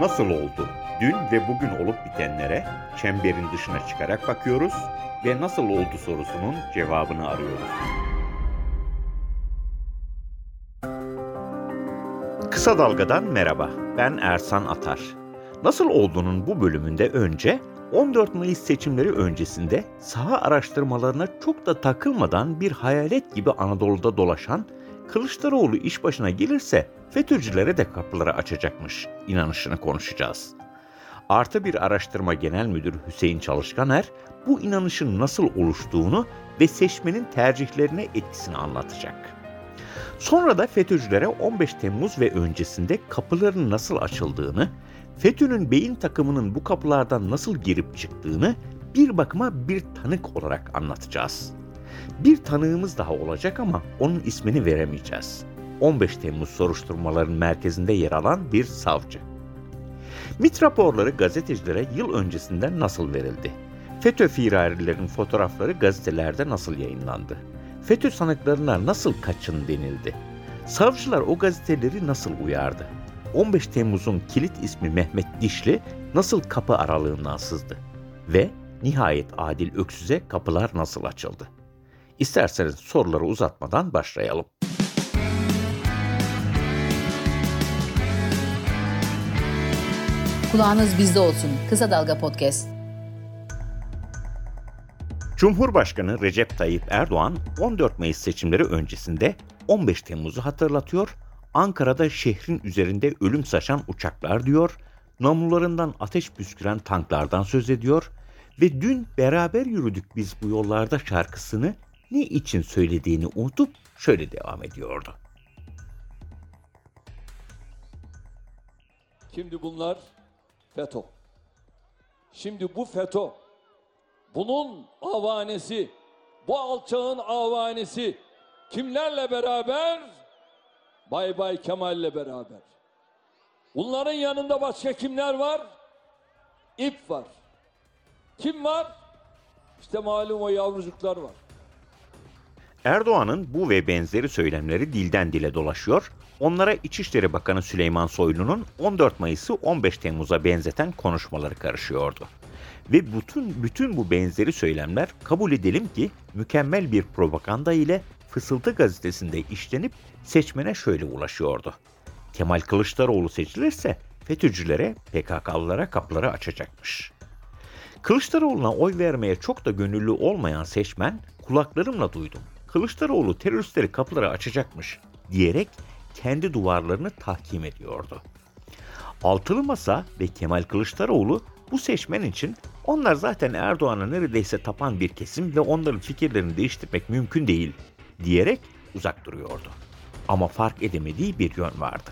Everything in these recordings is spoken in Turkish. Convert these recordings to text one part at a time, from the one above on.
Nasıl oldu? Dün ve bugün olup bitenlere çemberin dışına çıkarak bakıyoruz ve nasıl oldu sorusunun cevabını arıyoruz. Kısa Dalga'dan merhaba. Ben Ersan Atar. Nasıl olduğunun bu bölümünde önce 14 Mayıs seçimleri öncesinde saha araştırmalarına çok da takılmadan bir hayalet gibi Anadolu'da dolaşan Kılıçdaroğlu iş başına gelirse FETÖ'cülere de kapıları açacakmış inanışını konuşacağız. Artı bir araştırma genel müdürü Hüseyin Çalışkaner bu inanışın nasıl oluştuğunu ve seçmenin tercihlerine etkisini anlatacak. Sonra da FETÖ'cülere 15 Temmuz ve öncesinde kapıların nasıl açıldığını, FETÖ'nün beyin takımının bu kapılardan nasıl girip çıktığını bir bakıma bir tanık olarak anlatacağız. Bir tanığımız daha olacak ama onun ismini veremeyeceğiz. 15 Temmuz soruşturmaların merkezinde yer alan bir savcı. MIT raporları gazetecilere yıl öncesinden nasıl verildi? FETÖ firarilerinin fotoğrafları gazetelerde nasıl yayınlandı? FETÖ sanıklarına nasıl kaçın denildi? Savcılar o gazeteleri nasıl uyardı? 15 Temmuz'un kilit ismi Mehmet Dişli nasıl kapı aralığından sızdı? Ve nihayet Adil Öksüz'e kapılar nasıl açıldı? İsterseniz soruları uzatmadan başlayalım. Kulağınız bizde olsun. Kısa Dalga Podcast. Cumhurbaşkanı Recep Tayyip Erdoğan 14 Mayıs seçimleri öncesinde 15 Temmuz'u hatırlatıyor, Ankara'da şehrin üzerinde ölüm saçan uçaklar diyor, namlularından ateş püsküren tanklardan söz ediyor ve dün beraber yürüdük biz bu yollarda şarkısını ne için söylediğini unutup şöyle devam ediyordu. Şimdi bunlar FETÖ. Şimdi bu FETÖ. Bunun avanesi, bu alçağın avanesi kimlerle beraber? Bay Bay Kemal'le beraber. Bunların yanında başka kimler var? İp var. Kim var? İşte malum o yavrucuklar var. Erdoğan'ın bu ve benzeri söylemleri dilden dile dolaşıyor. Onlara İçişleri Bakanı Süleyman Soylu'nun 14 Mayıs'ı 15 Temmuz'a benzeten konuşmaları karışıyordu. Ve bütün bütün bu benzeri söylemler kabul edelim ki mükemmel bir propaganda ile Fısıltı gazetesinde işlenip seçmene şöyle ulaşıyordu. Kemal Kılıçdaroğlu seçilirse FETÖ'cülere, PKK'lılara kapıları açacakmış. Kılıçdaroğlu'na oy vermeye çok da gönüllü olmayan seçmen kulaklarımla duydum. Kılıçdaroğlu teröristleri kapıları açacakmış diyerek kendi duvarlarını tahkim ediyordu. Altılı Masa ve Kemal Kılıçdaroğlu bu seçmen için onlar zaten Erdoğan'a neredeyse tapan bir kesim ve onların fikirlerini değiştirmek mümkün değil diyerek uzak duruyordu. Ama fark edemediği bir yön vardı.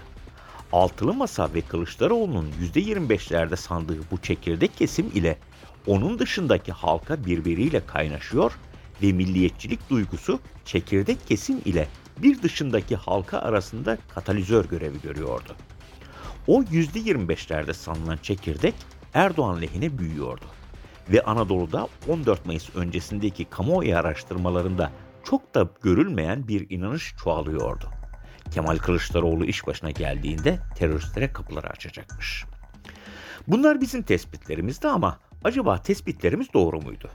Altılı Masa ve Kılıçdaroğlu'nun %25'lerde sandığı bu çekirdek kesim ile onun dışındaki halka birbiriyle kaynaşıyor ve milliyetçilik duygusu çekirdek kesim ile bir dışındaki halka arasında katalizör görevi görüyordu. O %25'lerde sanılan çekirdek Erdoğan lehine büyüyordu. Ve Anadolu'da 14 Mayıs öncesindeki kamuoyu araştırmalarında çok da görülmeyen bir inanış çoğalıyordu. Kemal Kılıçdaroğlu iş başına geldiğinde teröristlere kapıları açacakmış. Bunlar bizim tespitlerimizdi ama acaba tespitlerimiz doğru muydu?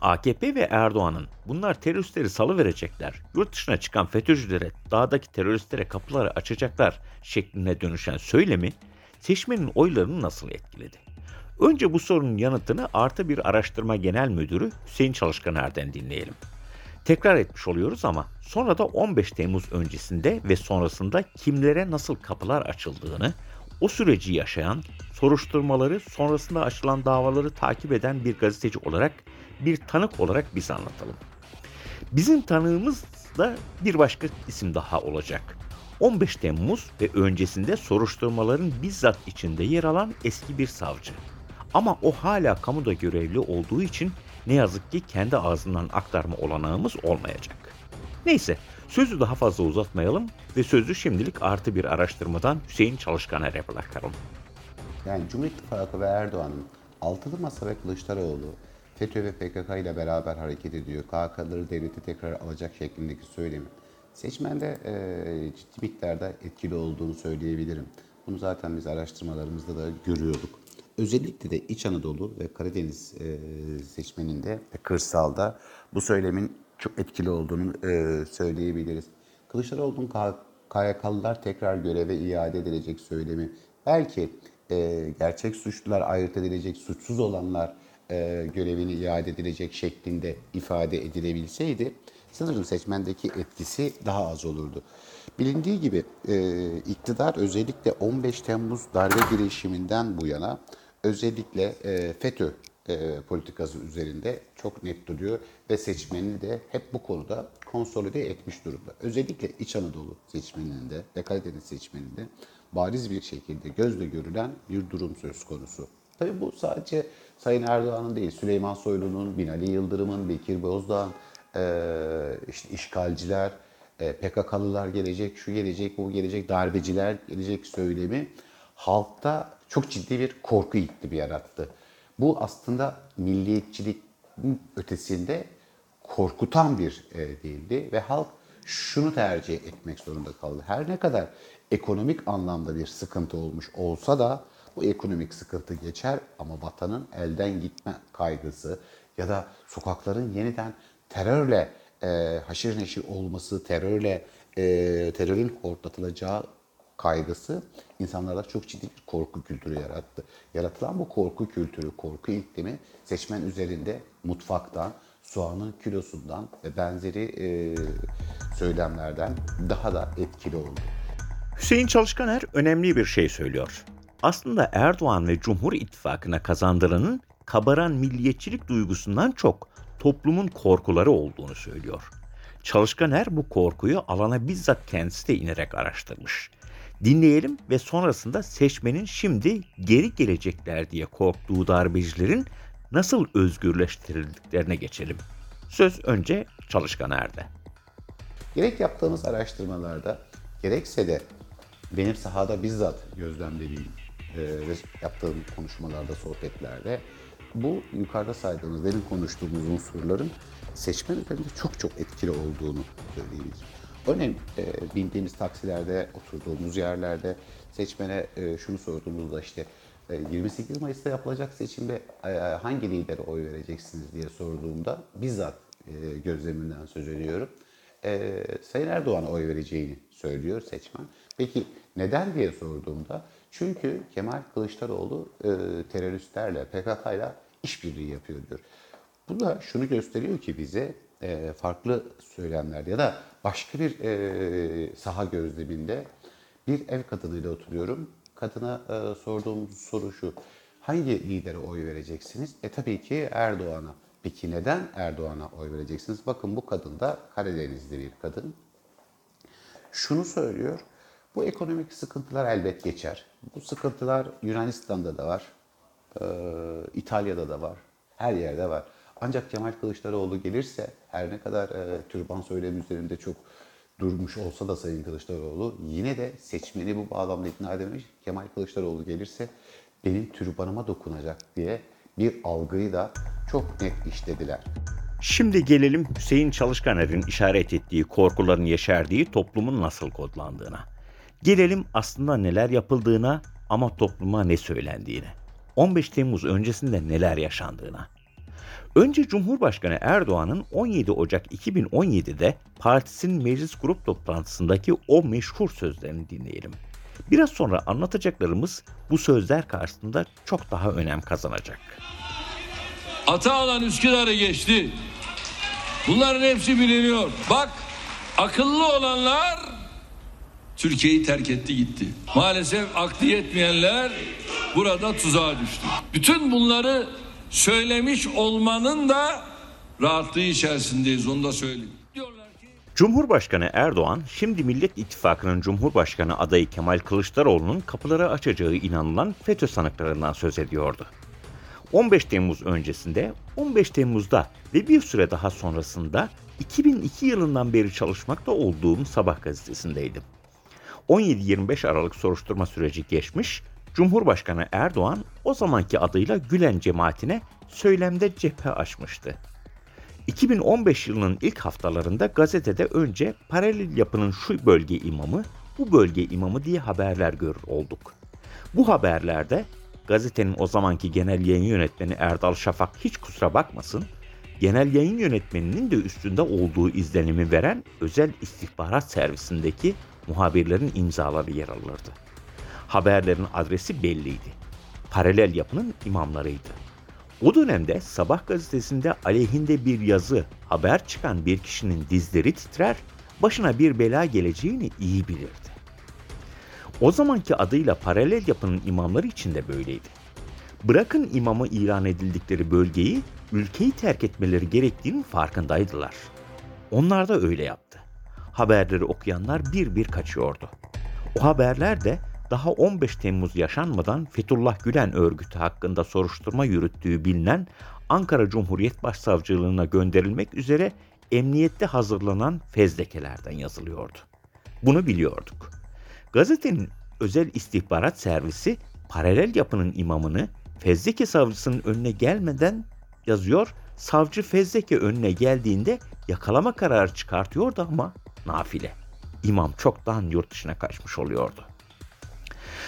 AKP ve Erdoğan'ın bunlar teröristleri salı verecekler, yurt dışına çıkan FETÖ'cülere, dağdaki teröristlere kapıları açacaklar şeklinde dönüşen söylemi seçmenin oylarını nasıl etkiledi? Önce bu sorunun yanıtını Artı Bir Araştırma Genel Müdürü Hüseyin Çalışkaner'den dinleyelim. Tekrar etmiş oluyoruz ama sonra da 15 Temmuz öncesinde ve sonrasında kimlere nasıl kapılar açıldığını, o süreci yaşayan, soruşturmaları, sonrasında açılan davaları takip eden bir gazeteci olarak, bir tanık olarak biz anlatalım. Bizim tanığımız da bir başka isim daha olacak. 15 Temmuz ve öncesinde soruşturmaların bizzat içinde yer alan eski bir savcı. Ama o hala kamuda görevli olduğu için ne yazık ki kendi ağzından aktarma olanağımız olmayacak. Neyse sözü daha fazla uzatmayalım ve sözü şimdilik artı bir araştırmadan Hüseyin Çalışkaner'e bırakalım. Yani Cumhur İttifakı ve Erdoğan'ın Altılı Masa ve Kılıçdaroğlu FETÖ ve PKK ile beraber hareket ediyor. KK'ları devleti tekrar alacak şeklindeki söylemi. Seçmende e, ciddi miktarda etkili olduğunu söyleyebilirim. Bunu zaten biz araştırmalarımızda da görüyorduk. Özellikle de İç Anadolu ve Karadeniz e, seçmeninde ve kırsalda bu söylemin çok etkili olduğunu e, söyleyebiliriz. Kılıçdaroğlu'nun KYK'lılar tekrar göreve iade edilecek söylemi belki e, gerçek suçlular ayırt edilecek, suçsuz olanlar e, görevini iade edilecek şeklinde ifade edilebilseydi sanırım seçmendeki etkisi daha az olurdu. Bilindiği gibi e, iktidar özellikle 15 Temmuz darbe girişiminden bu yana özellikle e, FETÖ e, politikası üzerinde çok net duruyor ve seçmenini de hep bu konuda konsolide etmiş durumda. Özellikle İç Anadolu seçmeninde ve Karadeniz seçmeninde bariz bir şekilde gözle görülen bir durum söz konusu. Tabii bu sadece Sayın Erdoğan'ın değil, Süleyman Soylu'nun, Binali Yıldırım'ın, Bekir Bozdağ'ın, e, işte işgalciler, e, PKK'lılar gelecek, şu gelecek, bu gelecek, darbeciler gelecek söylemi halkta çok ciddi bir korku iklimi yarattı. Bu aslında milliyetçilik ötesinde korkutan bir e, değildi ve halk şunu tercih etmek zorunda kaldı. Her ne kadar ekonomik anlamda bir sıkıntı olmuş olsa da bu ekonomik sıkıntı geçer ama vatanın elden gitme kaygısı ya da sokakların yeniden terörle e, haşir neşir olması, terörle e, terörün hortlatılacağı kaygısı insanlarda çok ciddi bir korku kültürü yarattı. Yaratılan bu korku kültürü, korku iklimi seçmen üzerinde mutfaktan, soğanın kilosundan ve benzeri e, söylemlerden daha da etkili oldu. Hüseyin Çalışkaner önemli bir şey söylüyor. Aslında Erdoğan ve Cumhur İttifakı'na kazandıranın kabaran milliyetçilik duygusundan çok toplumun korkuları olduğunu söylüyor. Çalışkaner bu korkuyu alana bizzat kendisi de inerek araştırmış. Dinleyelim ve sonrasında seçmenin şimdi geri gelecekler diye korktuğu darbecilerin nasıl özgürleştirildiklerine geçelim. Söz önce Çalışkaner'de. Gerek yaptığımız araştırmalarda gerekse de benim sahada bizzat gözlemlediğim yaptığım konuşmalarda, sohbetlerde bu yukarıda saydığımız, demin konuştuğumuz unsurların seçmen üzerinde çok çok etkili olduğunu söyleyebilirim. Örneğin e, bindiğimiz taksilerde, oturduğumuz yerlerde seçmene e, şunu sorduğumuzda işte e, 28 Mayıs'ta yapılacak seçimde e, hangi lidere oy vereceksiniz diye sorduğumda bizzat e, gözlemimden söz ediyorum. E, Sayın Erdoğan'a oy vereceğini söylüyor seçmen. Peki neden diye sorduğumda çünkü Kemal Kılıçdaroğlu e, teröristlerle, PKK'yla işbirliği yapıyor diyor. Bu da şunu gösteriyor ki bize e, farklı söylemlerde ya da başka bir e, saha gözleminde bir ev kadınıyla oturuyorum. Kadına e, sorduğum soru şu. Hangi lidere oy vereceksiniz? E tabii ki Erdoğan'a. Peki neden Erdoğan'a oy vereceksiniz? Bakın bu kadın da Karadenizli bir kadın. Şunu söylüyor. Bu ekonomik sıkıntılar elbet geçer. Bu sıkıntılar Yunanistan'da da var. e, İtalya'da da var. Her yerde var. Ancak Kemal Kılıçdaroğlu gelirse her ne kadar e, türban söylemi üzerinde çok durmuş olsa da Sayın Kılıçdaroğlu yine de seçmeni bu bağlamda ikna edememiş. Kemal Kılıçdaroğlu gelirse benim türbanıma dokunacak diye bir algıyı da çok net işlediler. Şimdi gelelim Hüseyin Çalışkaner'in işaret ettiği korkuların yeşerdiği toplumun nasıl kodlandığına. Gelelim aslında neler yapıldığına ama topluma ne söylendiğine. 15 Temmuz öncesinde neler yaşandığına. Önce Cumhurbaşkanı Erdoğan'ın 17 Ocak 2017'de partisinin meclis grup toplantısındaki o meşhur sözlerini dinleyelim. Biraz sonra anlatacaklarımız bu sözler karşısında çok daha önem kazanacak. Ataağlan Üsküdar'ı geçti. Bunların hepsi biliniyor. Bak akıllı olanlar Türkiye'yi terk etti gitti. Maalesef aklı yetmeyenler burada tuzağa düştü. Bütün bunları söylemiş olmanın da rahatlığı içerisindeyiz onu da söyleyeyim. Cumhurbaşkanı Erdoğan, şimdi Millet İttifakı'nın Cumhurbaşkanı adayı Kemal Kılıçdaroğlu'nun kapıları açacağı inanılan FETÖ sanıklarından söz ediyordu. 15 Temmuz öncesinde, 15 Temmuz'da ve bir süre daha sonrasında 2002 yılından beri çalışmakta olduğum Sabah gazetesindeydim. 17-25 Aralık soruşturma süreci geçmiş, Cumhurbaşkanı Erdoğan o zamanki adıyla Gülen cemaatine söylemde cephe açmıştı. 2015 yılının ilk haftalarında gazetede önce paralel yapının şu bölge imamı, bu bölge imamı diye haberler görür olduk. Bu haberlerde gazetenin o zamanki genel yayın yönetmeni Erdal Şafak hiç kusura bakmasın, genel yayın yönetmeninin de üstünde olduğu izlenimi veren özel istihbarat servisindeki muhabirlerin imzaları yer alırdı. Haberlerin adresi belliydi. Paralel yapının imamlarıydı. O dönemde Sabah gazetesinde aleyhinde bir yazı, haber çıkan bir kişinin dizleri titrer, başına bir bela geleceğini iyi bilirdi. O zamanki adıyla paralel yapının imamları için de böyleydi. Bırakın imamı ilan edildikleri bölgeyi, ülkeyi terk etmeleri gerektiğinin farkındaydılar. Onlar da öyle yaptı. Haberleri okuyanlar bir bir kaçıyordu. O haberler de daha 15 Temmuz yaşanmadan Fethullah Gülen örgütü hakkında soruşturma yürüttüğü bilinen Ankara Cumhuriyet Başsavcılığına gönderilmek üzere emniyette hazırlanan fezlekelerden yazılıyordu. Bunu biliyorduk. Gazetenin özel istihbarat servisi paralel yapının imamını fezleke savcısının önüne gelmeden yazıyor. Savcı fezleke önüne geldiğinde yakalama kararı çıkartıyordu ama nafile. İmam çoktan yurt dışına kaçmış oluyordu.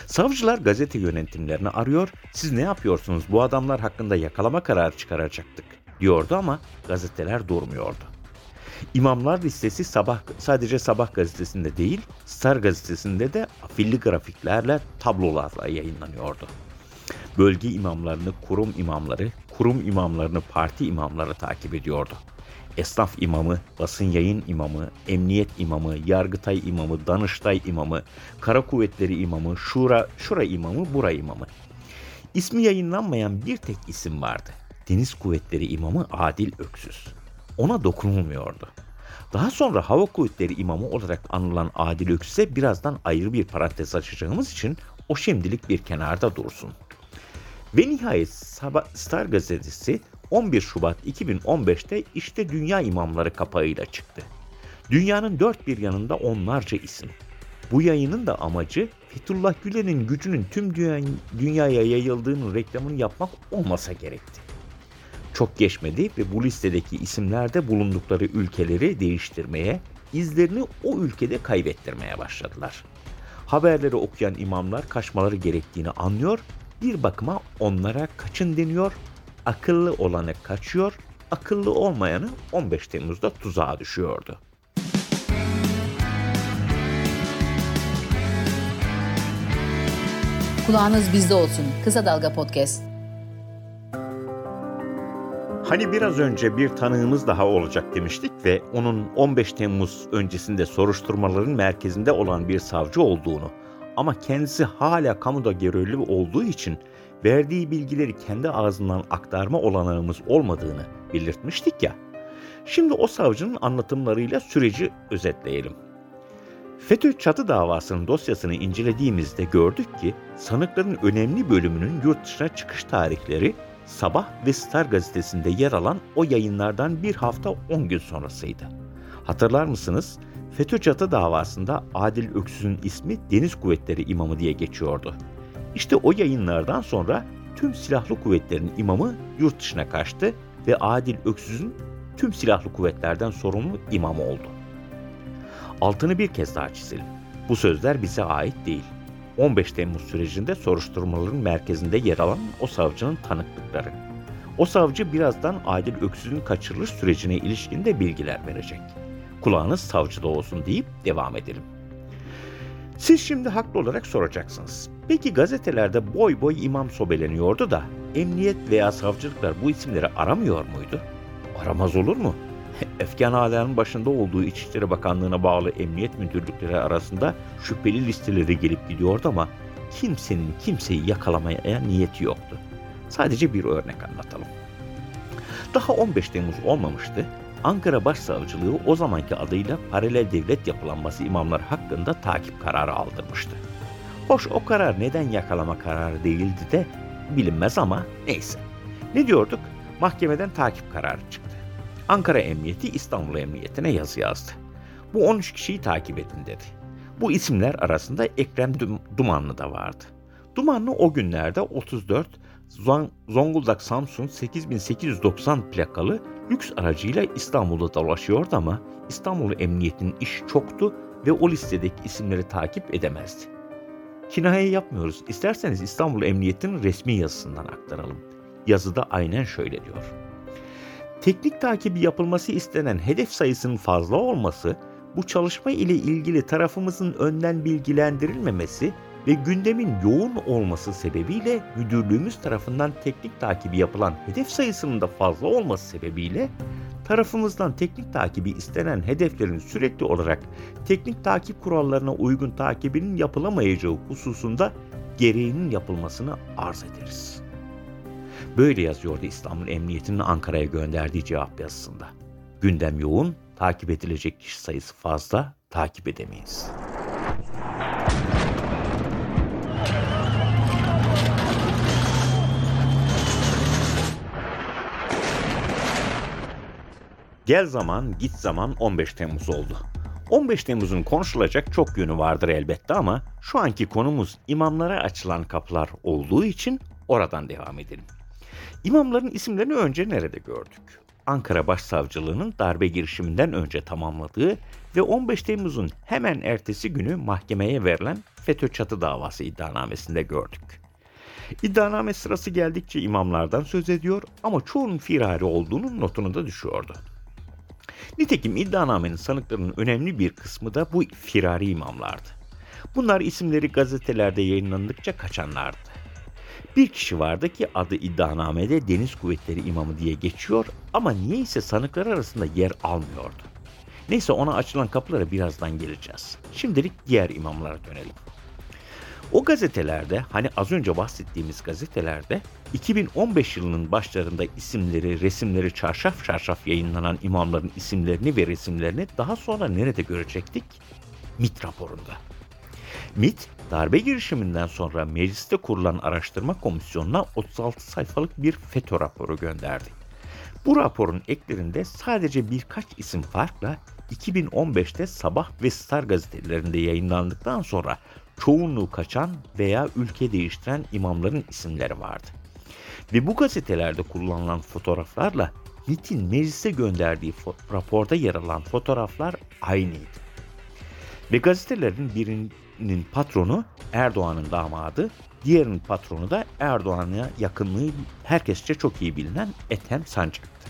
Savcılar gazete yönetimlerini arıyor. Siz ne yapıyorsunuz? Bu adamlar hakkında yakalama kararı çıkaracaktık diyordu ama gazeteler durmuyordu. İmamlar listesi sabah sadece Sabah gazetesinde değil, Star gazetesinde de afilli grafiklerle, tablolarla yayınlanıyordu. Bölge imamlarını kurum imamları, kurum imamlarını parti imamları takip ediyordu. Esnaf imamı, basın yayın imamı, emniyet imamı, yargıtay imamı, danıştay imamı, kara kuvvetleri imamı, şura, şura imamı, bura imamı. İsmi yayınlanmayan bir tek isim vardı. Deniz Kuvvetleri imamı Adil Öksüz. Ona dokunulmuyordu. Daha sonra Hava Kuvvetleri imamı olarak anılan Adil Öksüz'e birazdan ayrı bir parantez açacağımız için o şimdilik bir kenarda dursun. Ve nihayet Star gazetesi 11 Şubat 2015'te işte Dünya İmamları kapağıyla çıktı. Dünyanın dört bir yanında onlarca isim. Bu yayının da amacı Fethullah Gülen'in gücünün tüm dünyaya yayıldığının reklamını yapmak olmasa gerekti. Çok geçmedi ve bu listedeki isimler de bulundukları ülkeleri değiştirmeye, izlerini o ülkede kaybettirmeye başladılar. Haberleri okuyan imamlar kaçmaları gerektiğini anlıyor, bir bakıma onlara kaçın deniyor akıllı olanı kaçıyor, akıllı olmayanı 15 Temmuz'da tuzağa düşüyordu. Kulağınız bizde olsun. Kısa Dalga Podcast. Hani biraz önce bir tanığımız daha olacak demiştik ve onun 15 Temmuz öncesinde soruşturmaların merkezinde olan bir savcı olduğunu ama kendisi hala kamuda görevli olduğu için verdiği bilgileri kendi ağzından aktarma olanağımız olmadığını belirtmiştik ya. Şimdi o savcının anlatımlarıyla süreci özetleyelim. FETÖ çatı davasının dosyasını incelediğimizde gördük ki sanıkların önemli bölümünün yurt dışına çıkış tarihleri Sabah ve Star gazetesinde yer alan o yayınlardan bir hafta 10 gün sonrasıydı. Hatırlar mısınız? FETÖ çatı davasında Adil Öksüz'ün ismi Deniz Kuvvetleri imamı diye geçiyordu. İşte o yayınlardan sonra tüm silahlı kuvvetlerin imamı yurt dışına kaçtı ve Adil Öksüz'ün tüm silahlı kuvvetlerden sorumlu imamı oldu. Altını bir kez daha çizelim. Bu sözler bize ait değil. 15 Temmuz sürecinde soruşturmaların merkezinde yer alan o savcının tanıklıkları. O savcı birazdan Adil Öksüz'ün kaçırılış sürecine ilişkin de bilgiler verecek. Kulağınız savcıda olsun deyip devam edelim. Siz şimdi haklı olarak soracaksınız. Peki gazetelerde boy boy imam sobeleniyordu da emniyet veya savcılıklar bu isimleri aramıyor muydu? Aramaz olur mu? Efkan Ala'nın başında olduğu İçişleri Bakanlığı'na bağlı emniyet müdürlükleri arasında şüpheli listeleri gelip gidiyordu ama kimsenin kimseyi yakalamaya niyeti yoktu. Sadece bir örnek anlatalım. Daha 15 Temmuz olmamıştı. Ankara Başsavcılığı o zamanki adıyla paralel devlet yapılanması imamlar hakkında takip kararı aldırmıştı. Hoş o karar neden yakalama kararı değildi de bilinmez ama neyse. Ne diyorduk? Mahkemeden takip kararı çıktı. Ankara Emniyeti İstanbul Emniyeti'ne yazı yazdı. Bu 13 kişiyi takip edin dedi. Bu isimler arasında Ekrem Dumanlı da vardı. Dumanlı o günlerde 34 Zonguldak Samsun 8890 plakalı lüks aracıyla İstanbul'da dolaşıyordu ama İstanbul Emniyetinin iş çoktu ve o listedeki isimleri takip edemezdi. Kinaye yapmıyoruz. İsterseniz İstanbul Emniyeti'nin resmi yazısından aktaralım. Yazıda aynen şöyle diyor. Teknik takibi yapılması istenen hedef sayısının fazla olması, bu çalışma ile ilgili tarafımızın önden bilgilendirilmemesi ve gündemin yoğun olması sebebiyle müdürlüğümüz tarafından teknik takibi yapılan hedef sayısının da fazla olması sebebiyle tarafımızdan teknik takibi istenen hedeflerin sürekli olarak teknik takip kurallarına uygun takibinin yapılamayacağı hususunda gereğinin yapılmasını arz ederiz. Böyle yazıyordu İstanbul Emniyeti'nin Ankara'ya gönderdiği cevap yazısında. Gündem yoğun, takip edilecek kişi sayısı fazla, takip edemeyiz. Gel zaman, git zaman 15 Temmuz oldu. 15 Temmuz'un konuşulacak çok yönü vardır elbette ama şu anki konumuz imamlara açılan kapılar olduğu için oradan devam edelim. İmamların isimlerini önce nerede gördük? Ankara Başsavcılığı'nın darbe girişiminden önce tamamladığı ve 15 Temmuz'un hemen ertesi günü mahkemeye verilen FETÖ çatı davası iddianamesinde gördük. İddianame sırası geldikçe imamlardan söz ediyor ama çoğunun firari olduğunun notunu da düşüyordu. Nitekim iddianamenin sanıklarının önemli bir kısmı da bu firari imamlardı. Bunlar isimleri gazetelerde yayınlandıkça kaçanlardı. Bir kişi vardı ki adı iddianamede Deniz Kuvvetleri İmamı diye geçiyor ama niyeyse sanıklar arasında yer almıyordu. Neyse ona açılan kapılara birazdan geleceğiz. Şimdilik diğer imamlara dönelim. O gazetelerde hani az önce bahsettiğimiz gazetelerde 2015 yılının başlarında isimleri, resimleri çarşaf çarşaf yayınlanan imamların isimlerini ve resimlerini daha sonra nerede görecektik? MIT raporunda. MIT, darbe girişiminden sonra mecliste kurulan araştırma komisyonuna 36 sayfalık bir FETÖ raporu gönderdi. Bu raporun eklerinde sadece birkaç isim farkla 2015'te Sabah ve Star gazetelerinde yayınlandıktan sonra çoğunluğu kaçan veya ülke değiştiren imamların isimleri vardı. Ve bu gazetelerde kullanılan fotoğraflarla MIT'in meclise gönderdiği raporda yer alan fotoğraflar aynıydı. Ve gazetelerin birinin patronu Erdoğan'ın damadı, diğerinin patronu da Erdoğan'a yakınlığı herkesçe çok iyi bilinen Ethem Sancak'tı.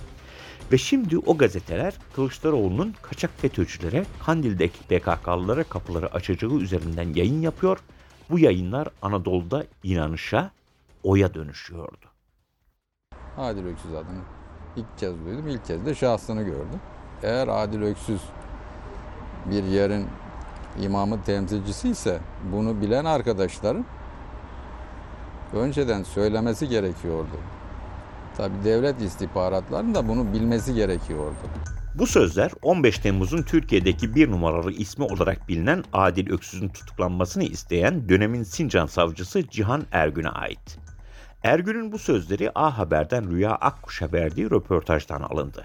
Ve şimdi o gazeteler Kılıçdaroğlu'nun kaçak FETÖ'cülere, Kandil'deki PKK'lılara kapıları açacağı üzerinden yayın yapıyor. Bu yayınlar Anadolu'da inanışa, oya dönüşüyordu. Adil Öksüz adını ilk kez duydum. İlk kez de şahsını gördüm. Eğer Adil Öksüz bir yerin imamı temsilcisi ise bunu bilen arkadaşların önceden söylemesi gerekiyordu. Tabi devlet istihbaratlarının da bunu bilmesi gerekiyordu. Bu sözler 15 Temmuz'un Türkiye'deki bir numaralı ismi olarak bilinen Adil Öksüz'ün tutuklanmasını isteyen dönemin Sincan savcısı Cihan Ergün'e ait. Ergün'ün bu sözleri A Haber'den Rüya Akkuş'a verdiği röportajdan alındı.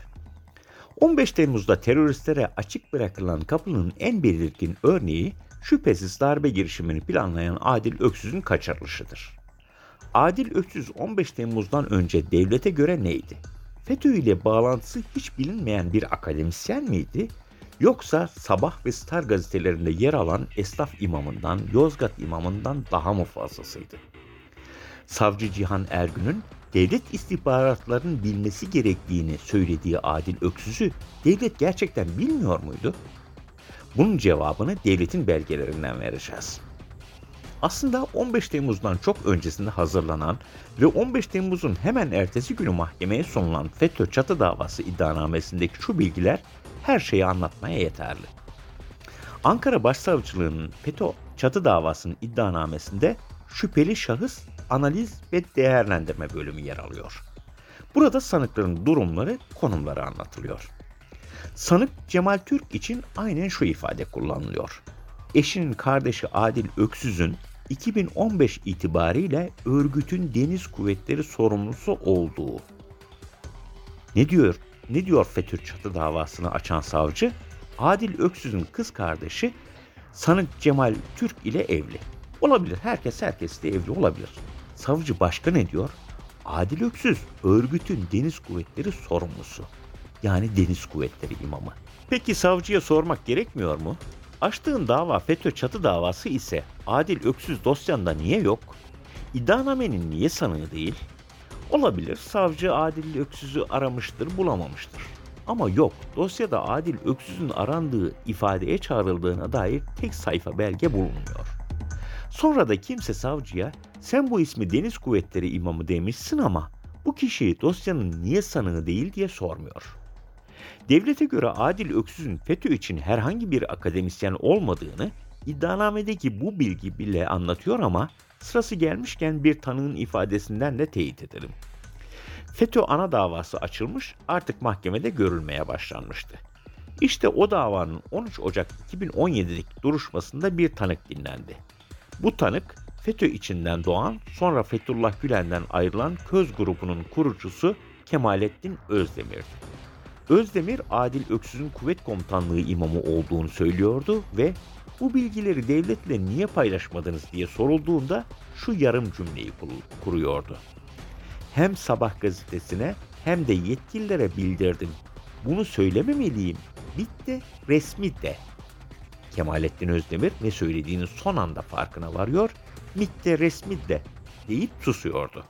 15 Temmuz'da teröristlere açık bırakılan kapının en belirgin örneği şüphesiz darbe girişimini planlayan Adil Öksüz'ün kaçırılışıdır. Adil Öksüz 15 Temmuz'dan önce devlete göre neydi? FETÖ ile bağlantısı hiç bilinmeyen bir akademisyen miydi? Yoksa Sabah ve Star gazetelerinde yer alan esnaf imamından, Yozgat imamından daha mı fazlasıydı? Savcı Cihan Ergün'ün devlet istihbaratlarının bilmesi gerektiğini söylediği Adil Öksüz'ü devlet gerçekten bilmiyor muydu? Bunun cevabını devletin belgelerinden vereceğiz. Aslında 15 Temmuz'dan çok öncesinde hazırlanan ve 15 Temmuz'un hemen ertesi günü mahkemeye sunulan FETÖ çatı davası iddianamesindeki şu bilgiler her şeyi anlatmaya yeterli. Ankara Başsavcılığı'nın FETÖ çatı davasının iddianamesinde şüpheli şahıs analiz ve değerlendirme bölümü yer alıyor. Burada sanıkların durumları, konumları anlatılıyor. Sanık Cemal Türk için aynen şu ifade kullanılıyor. Eşinin kardeşi Adil Öksüz'ün 2015 itibariyle örgütün deniz kuvvetleri sorumlusu olduğu. Ne diyor? Ne diyor FETÖ çatı davasını açan savcı? Adil Öksüz'ün kız kardeşi sanık Cemal Türk ile evli. Olabilir. Herkes herkesle evli olabilir. Savcı başka ne diyor? Adil Öksüz örgütün deniz kuvvetleri sorumlusu. Yani deniz kuvvetleri imamı. Peki savcıya sormak gerekmiyor mu? Açtığın dava FETÖ çatı davası ise Adil Öksüz dosyanda niye yok? İddianamenin niye sanığı değil? Olabilir savcı Adil Öksüz'ü aramıştır bulamamıştır. Ama yok dosyada Adil Öksüz'ün arandığı ifadeye çağrıldığına dair tek sayfa belge bulunmuyor. Sonra da kimse savcıya sen bu ismi Deniz Kuvvetleri imamı demişsin ama bu kişi dosyanın niye sanığı değil diye sormuyor. Devlete göre Adil Öksüz'ün FETÖ için herhangi bir akademisyen olmadığını iddianamedeki bu bilgi bile anlatıyor ama sırası gelmişken bir tanığın ifadesinden de teyit edelim. FETÖ ana davası açılmış artık mahkemede görülmeye başlanmıştı. İşte o davanın 13 Ocak 2017'deki duruşmasında bir tanık dinlendi. Bu tanık FETÖ içinden doğan sonra Fethullah Gülen'den ayrılan Köz grubunun kurucusu Kemalettin Özdemir'di. Özdemir Adil Öksüz'ün kuvvet komutanlığı imamı olduğunu söylüyordu ve bu bilgileri devletle niye paylaşmadınız diye sorulduğunda şu yarım cümleyi kuruyordu. Hem sabah gazetesine hem de yetkililere bildirdim. Bunu söylememeliyim. Bitti resmi de. Kemalettin Özdemir ne söylediğinin son anda farkına varıyor. Mitte resmi de deyip susuyordu.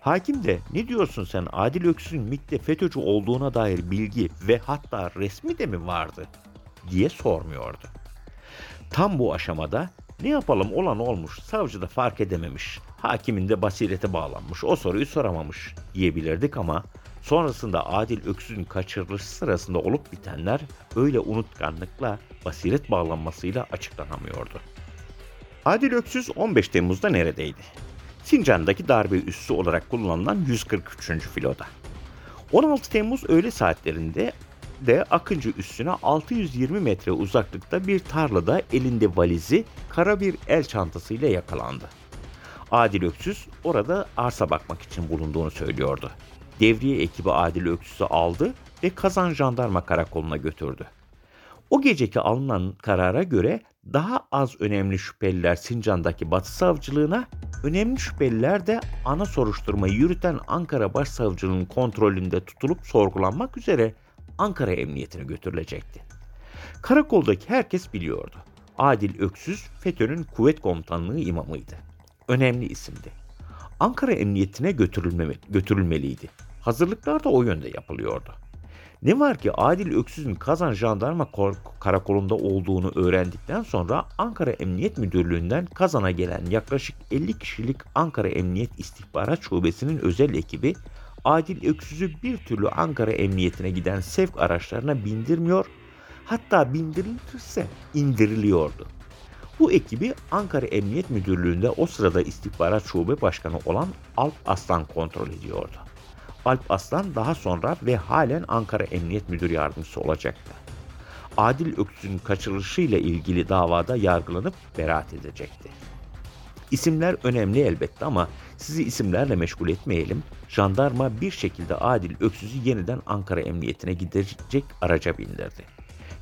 Hakim de ne diyorsun sen Adil Öksüz'ün MİT'te FETÖ'cü olduğuna dair bilgi ve hatta resmi de mi vardı diye sormuyordu. Tam bu aşamada ne yapalım olan olmuş, savcı da fark edememiş, hakimin de basirete bağlanmış, o soruyu soramamış diyebilirdik ama sonrasında Adil Öksüz'ün kaçırılışı sırasında olup bitenler öyle unutkanlıkla, basiret bağlanmasıyla açıklanamıyordu. Adil Öksüz 15 Temmuz'da neredeydi? Sincan'daki darbe üssü olarak kullanılan 143. filoda. 16 Temmuz öğle saatlerinde de Akıncı üssüne 620 metre uzaklıkta bir tarlada elinde valizi kara bir el çantasıyla yakalandı. Adil Öksüz orada arsa bakmak için bulunduğunu söylüyordu. Devriye ekibi Adil Öksüz'ü aldı ve Kazan Jandarma Karakolu'na götürdü. O geceki alınan karara göre daha az önemli şüpheliler Sincan'daki Batı Savcılığına, önemli şüpheliler de ana soruşturmayı yürüten Ankara Başsavcılığının kontrolünde tutulup sorgulanmak üzere Ankara Emniyetine götürülecekti. Karakoldaki herkes biliyordu. Adil Öksüz FETÖ'nün kuvvet komutanlığı imamıydı. Önemli isimdi. Ankara Emniyetine götürülme, götürülmeliydi. Hazırlıklar da o yönde yapılıyordu. Ne var ki Adil Öksüz'ün Kazan Jandarma Karakolu'nda olduğunu öğrendikten sonra Ankara Emniyet Müdürlüğü'nden Kazan'a gelen yaklaşık 50 kişilik Ankara Emniyet İstihbarat Şubesi'nin özel ekibi Adil Öksüz'ü bir türlü Ankara Emniyetine giden sevk araçlarına bindirmiyor, hatta bindirilirse indiriliyordu. Bu ekibi Ankara Emniyet Müdürlüğü'nde o sırada istihbarat şube başkanı olan Alp Aslan kontrol ediyordu. Alp Aslan daha sonra ve halen Ankara Emniyet Müdür Yardımcısı olacaktı. Adil Öksüz'ün kaçırılışıyla ilgili davada yargılanıp beraat edecekti. İsimler önemli elbette ama sizi isimlerle meşgul etmeyelim. Jandarma bir şekilde Adil Öksüz'ü yeniden Ankara Emniyetine gidecek araca bindirdi.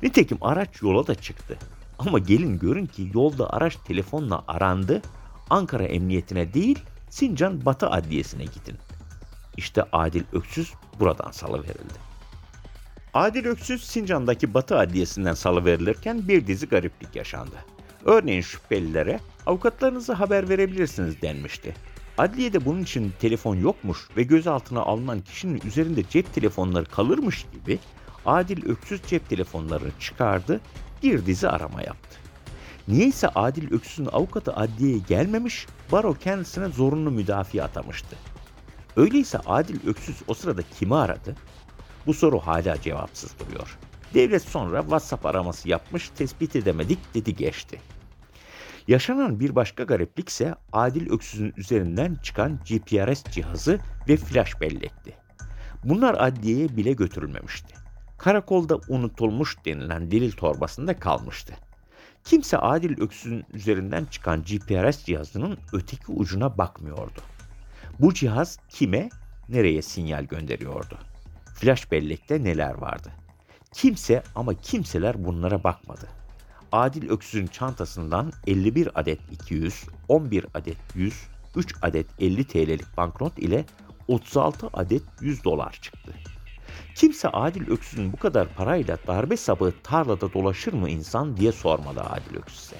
Nitekim araç yola da çıktı. Ama gelin görün ki yolda araç telefonla arandı. Ankara Emniyetine değil Sincan Batı Adliyesi'ne gidin. İşte Adil Öksüz buradan salıverildi. Adil Öksüz Sincan'daki Batı Adliyesi'nden salıverilirken bir dizi gariplik yaşandı. Örneğin şüphelilere avukatlarınıza haber verebilirsiniz denmişti. Adliyede bunun için telefon yokmuş ve gözaltına alınan kişinin üzerinde cep telefonları kalırmış gibi Adil Öksüz cep telefonlarını çıkardı, bir dizi arama yaptı. Niyeyse Adil Öksüz'ün avukatı adliyeye gelmemiş, baro kendisine zorunlu müdafi atamıştı. Öyleyse Adil Öksüz o sırada kimi aradı? Bu soru hala cevapsız duruyor. Devlet sonra WhatsApp araması yapmış, tespit edemedik dedi geçti. Yaşanan bir başka gariplik ise Adil Öksüz'ün üzerinden çıkan GPRS cihazı ve flash bellekti. Bunlar adliyeye bile götürülmemişti. Karakolda unutulmuş denilen delil torbasında kalmıştı. Kimse Adil Öksüz'ün üzerinden çıkan GPRS cihazının öteki ucuna bakmıyordu. Bu cihaz kime, nereye sinyal gönderiyordu? Flash bellekte neler vardı? Kimse ama kimseler bunlara bakmadı. Adil Öksüz'ün çantasından 51 adet 200, 11 adet 100, 3 adet 50 TL'lik banknot ile 36 adet 100 dolar çıktı. Kimse Adil Öksüz'ün bu kadar parayla darbe sabığı tarlada dolaşır mı insan diye sormadı Adil Öksüz'e.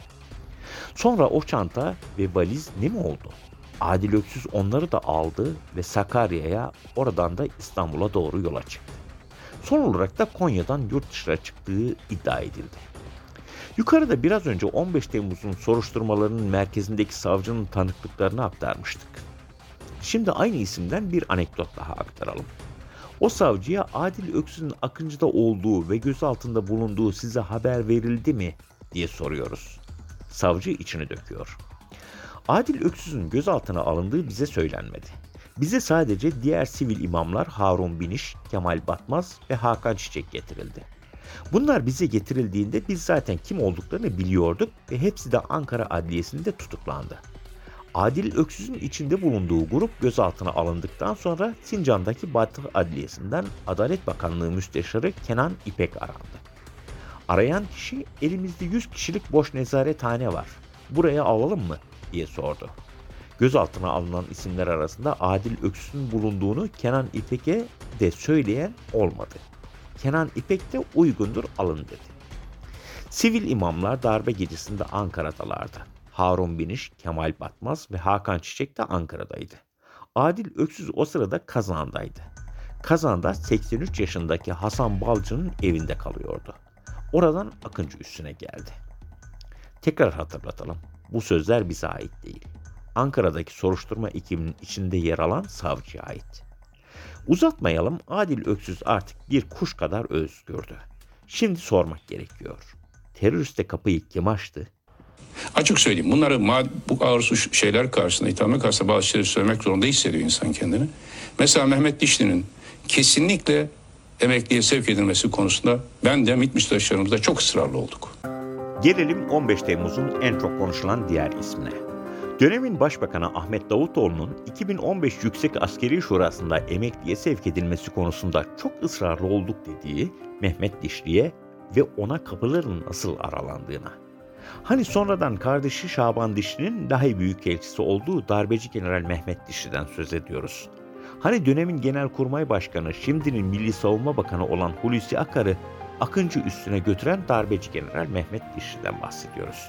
Sonra o çanta ve valiz ne mi oldu? Adil Öksüz onları da aldı ve Sakarya'ya oradan da İstanbul'a doğru yola çıktı. Son olarak da Konya'dan yurt dışına çıktığı iddia edildi. Yukarıda biraz önce 15 Temmuz'un soruşturmalarının merkezindeki savcının tanıklıklarını aktarmıştık. Şimdi aynı isimden bir anekdot daha aktaralım. O savcıya Adil Öksüz'ün Akıncı'da olduğu ve gözaltında bulunduğu size haber verildi mi diye soruyoruz. Savcı içini döküyor. Adil Öksüz'ün gözaltına alındığı bize söylenmedi. Bize sadece diğer sivil imamlar Harun Biniş, Kemal Batmaz ve Hakan Çiçek getirildi. Bunlar bize getirildiğinde biz zaten kim olduklarını biliyorduk ve hepsi de Ankara Adliyesi'nde tutuklandı. Adil Öksüz'ün içinde bulunduğu grup gözaltına alındıktan sonra Sincan'daki Batı Adliyesi'nden Adalet Bakanlığı Müsteşarı Kenan İpek arandı. Arayan kişi elimizde 100 kişilik boş nezarethane var. Buraya alalım mı? Diye sordu. Gözaltına alınan isimler arasında Adil Öksüz'ün bulunduğunu Kenan İpek'e de söyleyen olmadı. Kenan İpek de uygundur alın dedi. Sivil imamlar darbe gecesinde Ankara'dalardı. Harun Biniş, Kemal Batmaz ve Hakan Çiçek de Ankara'daydı. Adil Öksüz o sırada Kazan'daydı. Kazan'da 83 yaşındaki Hasan Balcı'nın evinde kalıyordu. Oradan Akıncı üstüne geldi. Tekrar hatırlatalım. Bu sözler bize ait değil. Ankara'daki soruşturma ekibinin içinde yer alan savcıya ait. Uzatmayalım Adil Öksüz artık bir kuş kadar özgürdü. Şimdi sormak gerekiyor. Teröriste kapıyı kim açtı? Açık söyleyeyim bunları bu ağır suç şeyler karşısında, ithamlar karşısında bazı şeyleri söylemek zorunda hissediyor insan kendini. Mesela Mehmet Dişli'nin kesinlikle emekliye sevk edilmesi konusunda ben de MİT müsteşarımızda çok ısrarlı olduk. Gelelim 15 Temmuz'un en çok konuşulan diğer ismine. Dönemin Başbakanı Ahmet Davutoğlu'nun 2015 Yüksek Askeri Şurası'nda emekliye sevk edilmesi konusunda çok ısrarlı olduk dediği Mehmet Dişli'ye ve ona kapıların nasıl aralandığına. Hani sonradan kardeşi Şaban Dişli'nin dahi büyük elçisi olduğu darbeci General Mehmet Dişli'den söz ediyoruz. Hani dönemin Genelkurmay Başkanı, şimdinin Milli Savunma Bakanı olan Hulusi Akar'ı Akıncı üstüne götüren darbeci General Mehmet Dişli'den bahsediyoruz.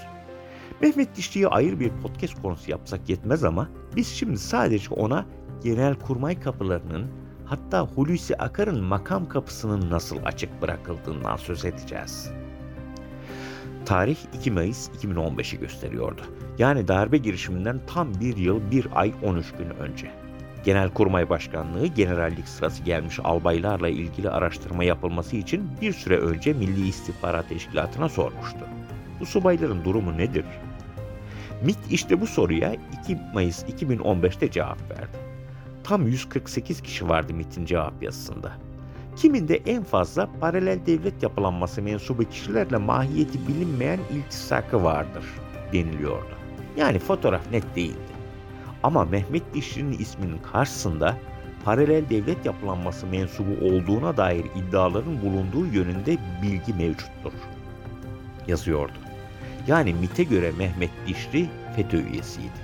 Mehmet Dişli'ye ayrı bir podcast konusu yapsak yetmez ama biz şimdi sadece ona Genelkurmay kapılarının hatta Hulusi Akar'ın makam kapısının nasıl açık bırakıldığından söz edeceğiz. Tarih 2 Mayıs 2015'i gösteriyordu. Yani darbe girişiminden tam bir yıl bir ay 13 gün önce. Genelkurmay Başkanlığı generallik sırası gelmiş albaylarla ilgili araştırma yapılması için bir süre önce Milli İstihbarat Teşkilatı'na sormuştu. Bu subayların durumu nedir? MİT işte bu soruya 2 Mayıs 2015'te cevap verdi. Tam 148 kişi vardı MİT'in cevap yazısında. Kiminde en fazla paralel devlet yapılanması mensubu kişilerle mahiyeti bilinmeyen iltisakı vardır deniliyordu. Yani fotoğraf net değildi. Ama Mehmet Dişli'nin isminin karşısında paralel devlet yapılanması mensubu olduğuna dair iddiaların bulunduğu yönünde bilgi mevcuttur. Yazıyordu. Yani MIT'e göre Mehmet Dişli FETÖ üyesiydi.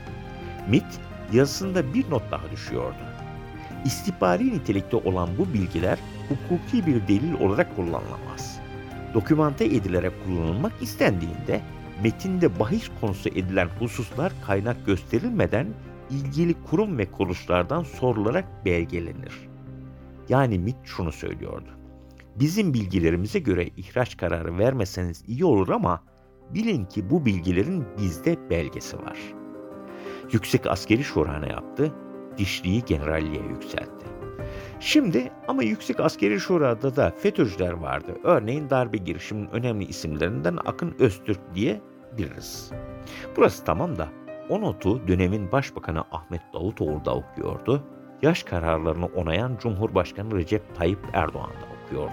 MIT yazısında bir not daha düşüyordu. İstihbari nitelikte olan bu bilgiler hukuki bir delil olarak kullanılamaz. Dokümante edilerek kullanılmak istendiğinde metinde bahis konusu edilen hususlar kaynak gösterilmeden ilgili kurum ve kuruluşlardan sorularak belgelenir. Yani MIT şunu söylüyordu. Bizim bilgilerimize göre ihraç kararı vermeseniz iyi olur ama bilin ki bu bilgilerin bizde belgesi var. Yüksek Askeri Şura ne yaptı? Dişliği generalliğe yükseltti. Şimdi ama Yüksek Askeri Şura'da da FETÖ'cüler vardı. Örneğin darbe girişiminin önemli isimlerinden Akın Öztürk diye biliriz. Burası tamam da o notu dönemin Başbakanı Ahmet Davutoğlu da okuyordu. Yaş kararlarını onayan Cumhurbaşkanı Recep Tayyip Erdoğan da okuyordu.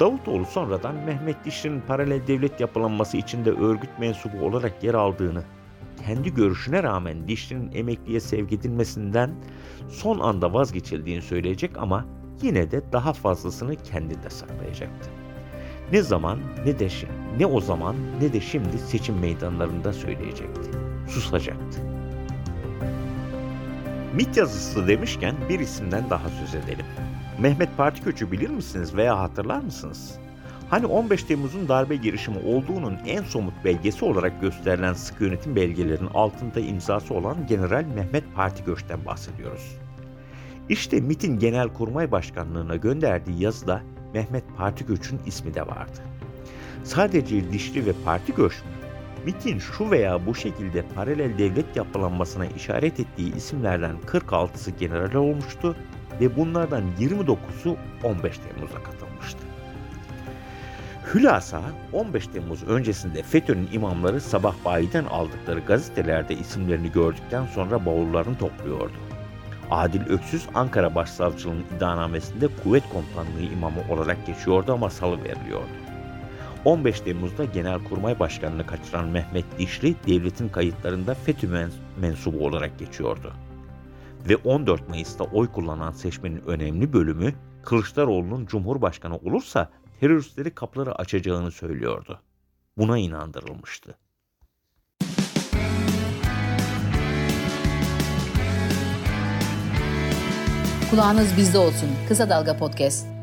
Davutoğlu sonradan Mehmet Dişli'nin paralel devlet yapılanması içinde örgüt mensubu olarak yer aldığını, kendi görüşüne rağmen Dişli'nin emekliye sevk edilmesinden son anda vazgeçildiğini söyleyecek ama yine de daha fazlasını kendinde saklayacaktı. Ne zaman ne de ne o zaman ne de şimdi seçim meydanlarında söyleyecekti. Susacaktı. MİT yazısı demişken bir isimden daha söz edelim. Mehmet Partiköç'ü bilir misiniz veya hatırlar mısınız? Hani 15 Temmuz'un darbe girişimi olduğunun en somut belgesi olarak gösterilen sıkı yönetim belgelerinin altında imzası olan General Mehmet Partiköç'ten bahsediyoruz. İşte MIT'in Genelkurmay Başkanlığı'na gönderdiği yazıda Mehmet Partiköç'ün ismi de vardı. Sadece Dişli ve Partiköç mü? MIT'in şu veya bu şekilde paralel devlet yapılanmasına işaret ettiği isimlerden 46'sı general olmuştu ve bunlardan 29'u 15 Temmuz'a katılmıştı. Hülasa 15 Temmuz öncesinde FETÖ'nün imamları sabah bayiden aldıkları gazetelerde isimlerini gördükten sonra bavullarını topluyordu. Adil Öksüz Ankara Başsavcılığının iddianamesinde kuvvet komutanlığı imamı olarak geçiyordu ama salı veriliyordu. 15 Temmuz'da Genelkurmay Başkanı'nı kaçıran Mehmet Dişli devletin kayıtlarında FETÖ mensubu olarak geçiyordu. Ve 14 Mayıs'ta oy kullanan seçmenin önemli bölümü Kılıçdaroğlu'nun Cumhurbaşkanı olursa teröristleri kapıları açacağını söylüyordu. Buna inandırılmıştı. Kulağınız bizde olsun. Kısa Dalga Podcast.